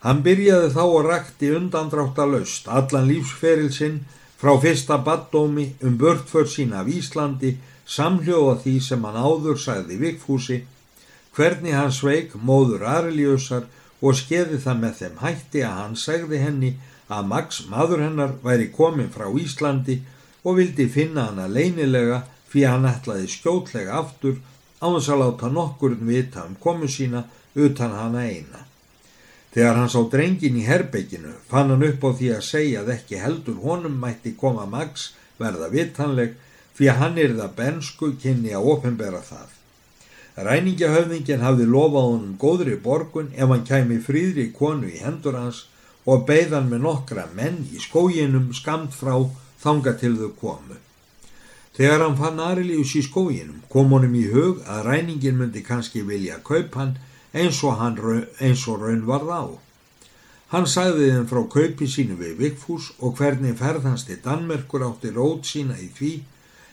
Hann byrjaði þá og rakti undandráttalöst allan lífsferil sinn frá fyrsta baddómi um börtför sín af Íslandi samhljóða því sem hann áður sagði vikfúsi, hvernig hann sveik móður Arliusar og skeði það með þeim hætti að hann segði henni að Max maður hennar væri komin frá Íslandi og vildi finna hana leinilega fyrir hann ætlaði skjótlega aftur á þess að láta nokkurn vita um komu sína utan hana eina. Þegar hann sá drengin í herbygginu fann hann upp á því að segja að ekki heldur honum mætti koma Max verða vitanleg fyrir að hann er það bensku kynni að ofinbera það. Ræningjahöfðingin hafði lofað honum góðri borgun ef hann kæmi fríðri konu í hendur hans og beigðan með nokkra menn í skóginum skamt frá þanga til þau komu. Þegar hann fann Arilíus í skóginum kom honum í hug að ræningin myndi kannski vilja kaup hann eins og, hann, eins og raun varð á. Hann sagði þeim frá kaupi sínu við Vikfús og hvernig ferðans til Danmerkur átti rót sína í því,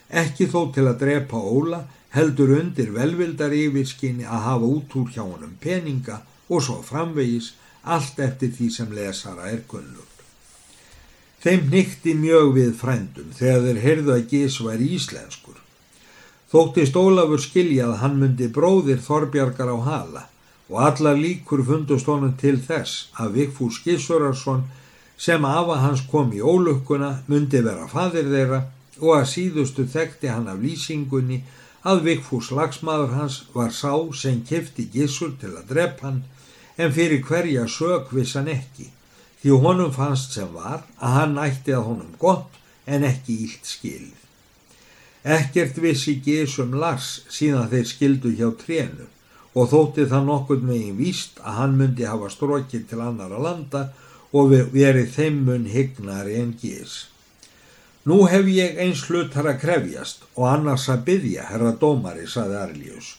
ekki þó til að drepa Óla, heldur undir velvildar yfirskinni að hafa út úr hjá honum peninga og svo framvegis allt eftir því sem lesara er kunnur. Þeim nýtti mjög við frændum þegar þeir heyrðu að Gís var íslenskur. Þóttist Ólafur skilja að hann myndi bróðir Þorbjarkar á hala og allar líkur fundust honum til þess að Vigfús Gísurarsson sem afa hans kom í ólukkuna myndi vera fadir þeirra og að síðustu þekkti hann af lýsingunni að Vigfús lagsmaður hans var sá sem kifti Gísur til að drepa hann en fyrir hverja sög vissan ekki því honum fannst sem var að hann ætti að honum gott en ekki ílt skilð. Ekkert vissi Gésum Lars síðan þeir skildu hjá trénu og þótti það nokkur megin víst að hann myndi hafa strókið til annara landa og verið þeim mun hygnari en Gés. Nú hef ég eins hlutar að krefjast og annars að byggja, herra dómari, saði Arljus.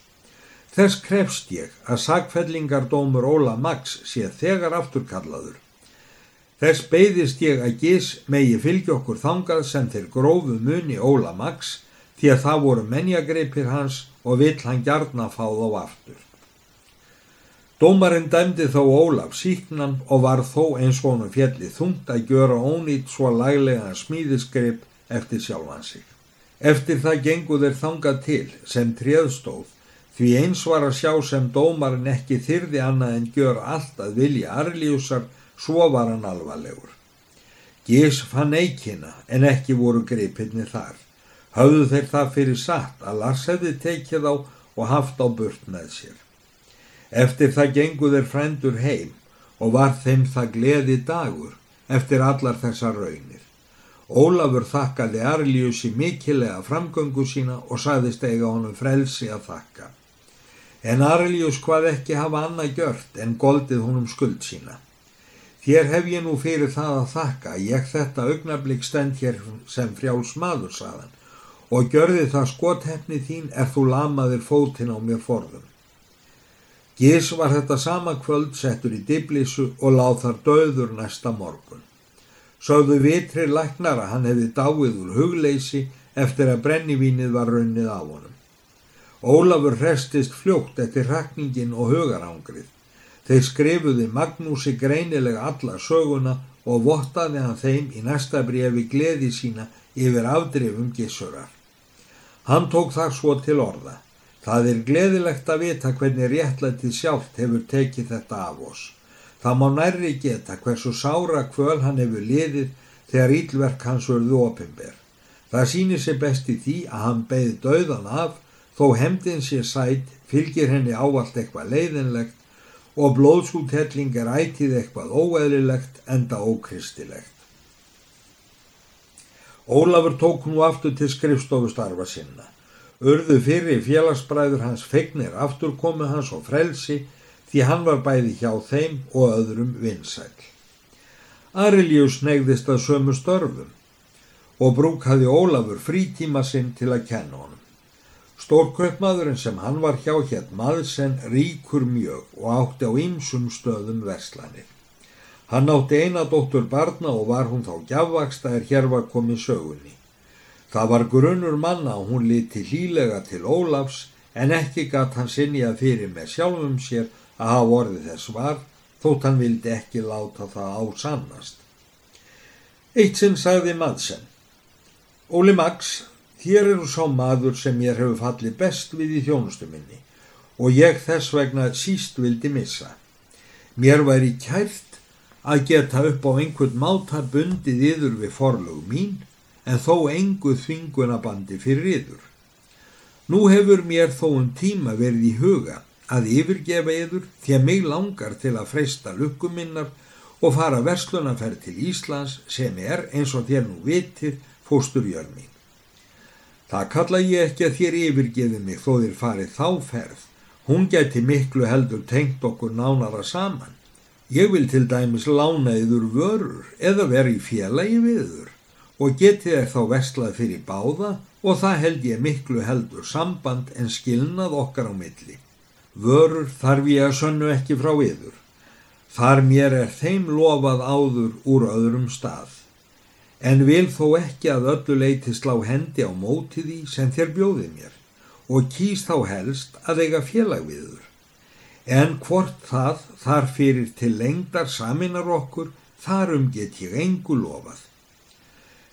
Þess krefst ég að sagfellingardómur Óla Max sé þegar afturkallaður Þess beigðist ég að gís megi fylgja okkur þangað sem þeir grófu muni Óla Max því að það voru menjagreipir hans og vill hann gjarna fá þá aftur. Dómarinn dæmdi þó Ólaf síknan og var þó eins og honum fjalli þungt að gjöra ónýtt svo laglega smíðisgreip eftir sjálfan sig. Eftir það gengu þeir þangað til sem tréðstóð því eins var að sjá sem dómarinn ekki þyrði annað en gjör allt að vilja Arliusar svo var hann alvarlegur. Gís fann eikina en ekki voru greipinni þar. Hafðu þeir það fyrir satt að Lars hefði tekið á og haft á burt með sér. Eftir það gengu þeir frændur heim og var þeim það gleði dagur eftir allar þessar raunir. Ólafur þakkaði Arliussi mikilega framgöngu sína og saðist eiga honum frelsi að þakka. En Arlius hvað ekki hafa annað gjört en goldið honum skuld sína. Hér hef ég nú fyrir það að þakka, ég þetta augnablík stend hér sem frjáls maður, saðan, og gjörði það skothefni þín er þú lamaðir fótinn á mér forðum. Gís var þetta sama kvöld settur í diblísu og láð þar döður næsta morgun. Sáðu vitri læknar að hann hefði dáið úr hugleysi eftir að brennivínið var raunnið á honum. Ólafur restist fljótt eftir rakningin og hugarangrið. Þeir skrifuði Magnúsi greinilega alla söguna og vottaði hann þeim í næsta brefi gleði sína yfir afdrifum gissurar. Hann tók það svo til orða. Það er gleðilegt að vita hvernig réttlætið sjálft hefur tekið þetta af oss. Það má nærri geta hversu sára kvöl hann hefur liðið þegar ílverk hans verðu opimber. Það sýnir sér best í því að hann beði dauðan af þó hemdin sér sætt fylgir henni ávalt eitthvað leiðinlegt og blóðsúthelling er ætið eitthvað óeðlilegt enda ókristilegt. Ólafur tók nú aftur til skrifstofustarfa sinna. Urðu fyrir félagsbræður hans fegnir afturkomu hans og frelsi því hann var bæði hjá þeim og öðrum vinsæl. Ariljus negðist að sömu störfum og brúkaði Ólafur frítíma sinn til að kenna honum. Stórkaupmaðurinn sem hann var hjá hér maðursen ríkur mjög og átti á ýmsum stöðum verslanir. Hann átti eina dóttur barna og var hún þá gjafvaksta er hér var komið sögunni. Það var grunnur manna og hún liti hlílega til Ólafs en ekki gatt hann sinni að fyrir með sjálfum sér að hafa orðið þess var þótt hann vildi ekki láta það ásannast. Eitt sinn sagði Madsen, Óli Max, þér eru sá maður sem ég hefur fallið best við í þjónustu minni og ég þess vegna síst vildi missa. Mér væri kært að geta upp á einhvern máta bundið yður við forlög mín en þó engu þvingunabandi fyrir yður. Nú hefur mér þó um tíma verið í huga að yfirgefa yður því að mig langar til að freysta lukkuminnar og fara verslunarferð til Íslands sem er eins og þér nú vitið fósturjörn mín. Það kalla ég ekki að þér yfirgefi mig þó þér farið þá ferð. Hún geti miklu heldur tengt okkur nánara saman. Ég vil til dæmis lána yður vörur eða vera í félagi við yður og geti þér þá vestlað fyrir báða og það held ég miklu heldur samband en skilnað okkar á milli. Vörur þarf ég að sönnu ekki frá yður. Þar mér er þeim lofað áður úr öðrum stað. En vil þó ekki að öllu leiti slá hendi á móti því sem þér bjóði mér og kýst þá helst að eiga félag viður. En hvort það þar fyrir til lengdar saminar okkur, þarum get ég engu lofað.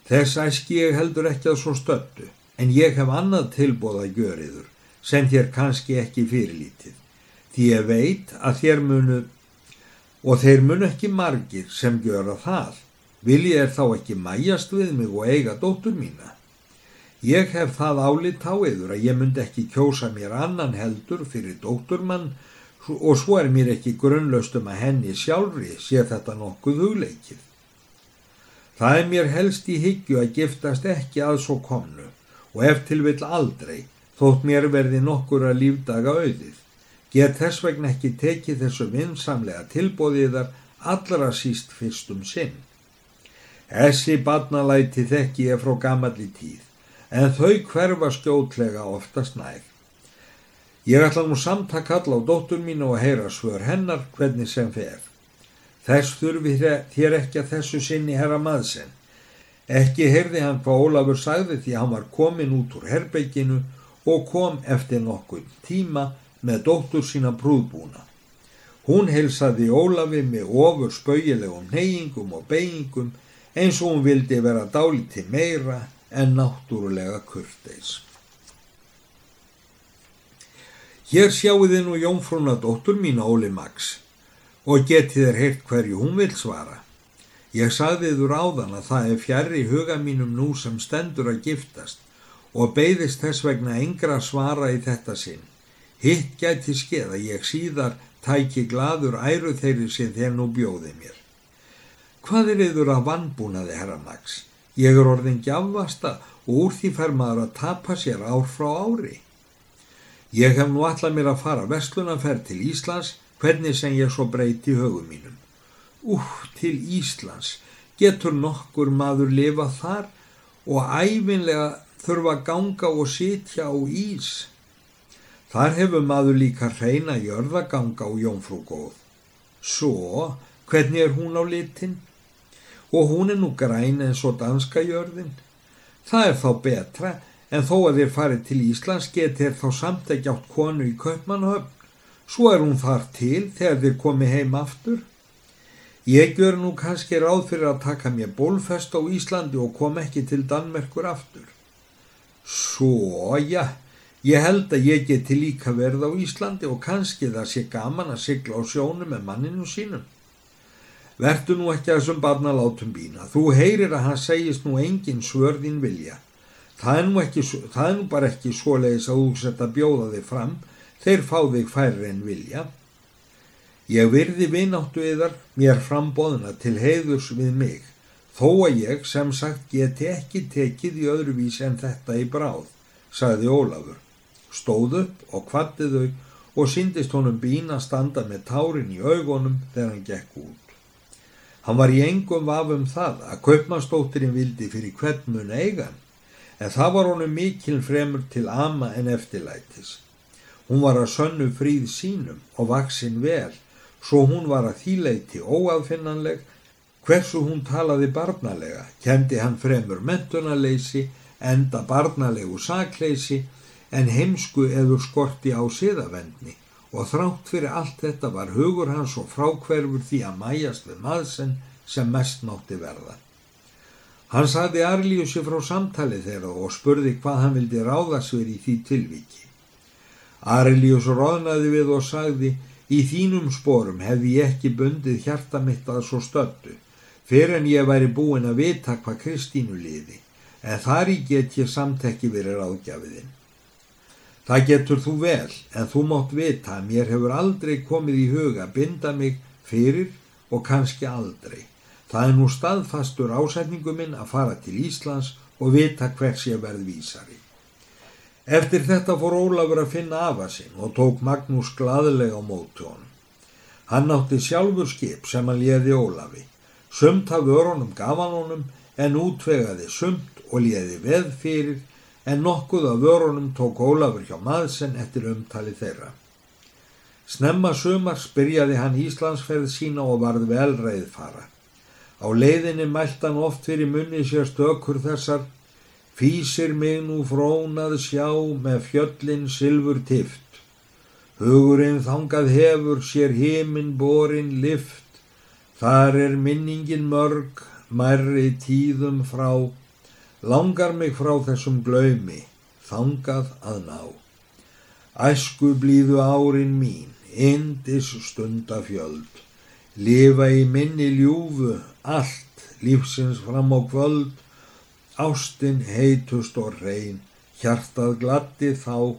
Þess æski ég heldur ekki að svo stöldu, en ég hef annað tilbóð að göriður, sem þér kannski ekki fyrirlítið. Því ég veit að þér munu, og þeir munu ekki margir sem gjöra það, vil ég þá ekki mæjast við mig og eiga dóttur mína. Ég hef það álit á yður að ég myndi ekki kjósa mér annan heldur fyrir dótturmann og svo er mér ekki grunnlaust um að henni sjálfri sé þetta nokkuð hugleikið. Það er mér helst í hyggju að giftast ekki að svo komnu og ef til vill aldrei þótt mér verði nokkur að lífdaga auðið. Get þess vegna ekki tekið þessu vinsamlega tilbóðiðar allra síst fyrstum sinn. Essi badnalæti þekki ég frá gamalli tíð en þau hverfa skjótlega oftast nær. Ég ætla nú samtak all á dóttur mín og að heyra svör hennar hvernig sem fer. Þess þurfi þér ekki að þessu sinni herra maðsinn. Ekki heyrði hann hvað Ólafur sagði því hann var komin út úr herbeikinu og kom eftir nokkuð tíma með dóttur sína prúðbúna. Hún heilsaði Ólafi með ofur spauilegum neyingum og beigingum eins og hún vildi vera dáliti meira en náttúrulega kurteis. Hér sjáu þið nú jónfrúna dóttur mín Óli Max og getið er heilt hverju hún vil svara. Ég sagði þúr áðan að það er fjari huga mínum nú sem stendur að giftast og beigðist þess vegna yngra svara í þetta sinn. Hitt gæti skeið að ég síðar tæki gladur æru þeirri sem þeir nú bjóði mér. Hvað er yfir að vannbúnaði, herra Max? Ég er orðin gjafvasta og úr því fær maður að tapa sér ár frá ári. Ég hef nú alltaf mér að fara vestlunarferð til Íslands hvernig sem ég svo breyti högum mínum. Úh, til Íslands, getur nokkur maður lifa þar og æfinlega þurfa ganga og sitja á ís. Þar hefur maður líka reyna jörðaganga og jónfrú góð. Svo, hvernig er hún á litin? Og hún er nú græn eins og danska jörðin. Það er þá betra en þó að þér farið til Íslands getur þá samt ekki átt konu í Kaupmannhöfn Svo er hún þar til þegar þið komi heim aftur. Ég gjör nú kannski ráð fyrir að taka mér bólfest á Íslandi og kom ekki til Danmerkur aftur. Svo, já, ég held að ég geti líka verð á Íslandi og kannski það sé gaman að sigla á sjónu með manninu sínum. Vertu nú ekki að þessum barna látum bína. Þú heyrir að hann segist nú engin svörðin vilja. Það er nú, ekki, það er nú bara ekki svo leiðis að þú setja bjóða þig fram þeir fá þig færri en vilja. Ég virði vináttu yðar mér frambóðuna til heiðurs við mig, þó að ég sem sagt geti ekki tekið í öðru vís en þetta í bráð, sagði Ólafur. Stóð upp og kvatti þau og syndist honum bín að standa með tárin í augunum þegar hann gekk út. Hann var í engum vafum það að kaupmannstóttirinn vildi fyrir hvern mun eigan, en það var honum mikil fremur til ama en eftirlætis. Hún var að sönnu fríð sínum og vaksin vel, svo hún var að þýleiti óaðfinnanleg, hversu hún talaði barnalega, kendi hann fremur mentunarleysi, enda barnalegu sakleysi, en heimsku eður skorti á siðavendni og þrátt fyrir allt þetta var hugur hans og frákverfur því að mæjast við maðsen sem mest mátti verða. Hann saði Arlíusi frá samtali þeirra og spurði hvað hann vildi ráðast verið í því tilviki. Arlíus róðnaði við og sagði í þínum sporum hefði ég ekki bundið hjarta mitt að svo stöldu fyrir en ég væri búin að vita hvað Kristínu liði en þar í get ég samt ekki verið ráðgjafiðinn. Það getur þú vel, en þú mátt vita að mér hefur aldrei komið í huga að binda mig fyrir og kannski aldrei. Það er nú staðfastur ásætningu minn að fara til Íslands og vita hvers ég verð vísari. Eftir þetta fór Ólafur að finna afa sinn og tók Magnús glaðilega á móti honum. Hann átti sjálfur skip sem hann léði Ólafi. Sumt af örunum gaf hann honum en útvegaði sumt og léði veð fyrir en nokkuð af vörunum tók Ólafur hjá maðsen eftir umtali þeirra. Snemma sumar spyrjaði hann Íslandsferð sína og varð velreið fara. Á leiðinni mælt hann oft fyrir munni sér stökur þessar Físir mig nú frónað sjá með fjöllin silfur tift. Hugurinn þangað hefur sér heiminn borin lift. Þar er minningin mörg, mærri tíðum frá langar mig frá þessum glaumi, þangað að ná. Æsku blíðu árin mín, indis stundafjöld, lifa í minni ljúfu, allt lífsins fram á kvöld, ástinn heitust og reyn, hjartað glatti þá,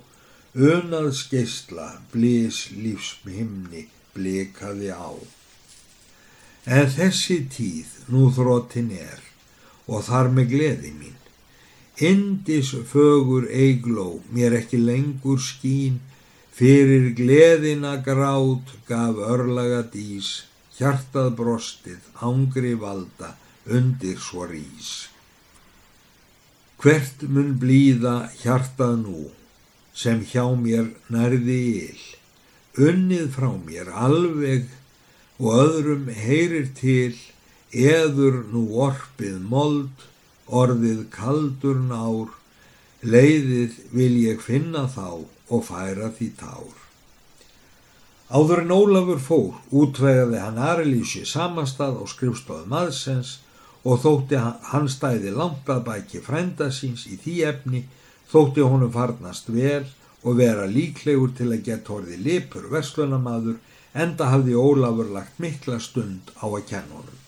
unað skeistla, blís lífsmhimni, blikaði á. En þessi tíð nú þróttin er og þar með gleði mín. Indis fögur eigló mér ekki lengur skín, fyrir gleðina grátt gaf örlaga dís, hjartað brostið, ángri valda, undir svo rís. Hvert mun blíða hjartað nú, sem hjá mér nærði il, unnið frá mér alveg og öðrum heyrir til, eður nú orpið mold, orðið kaldur nár, leiðið vil ég finna þá og færa því tár. Áður en Ólafur fór útvegaði hann Arlísi samastað á skrifstofum aðsens og þótti hann stæði langt að bæki frænda síns í því efni, þótti honum farnast vel og vera líklegur til að geta orði lipur verslunamadur enda hafði Ólafur lagt mikla stund á að kenna honum.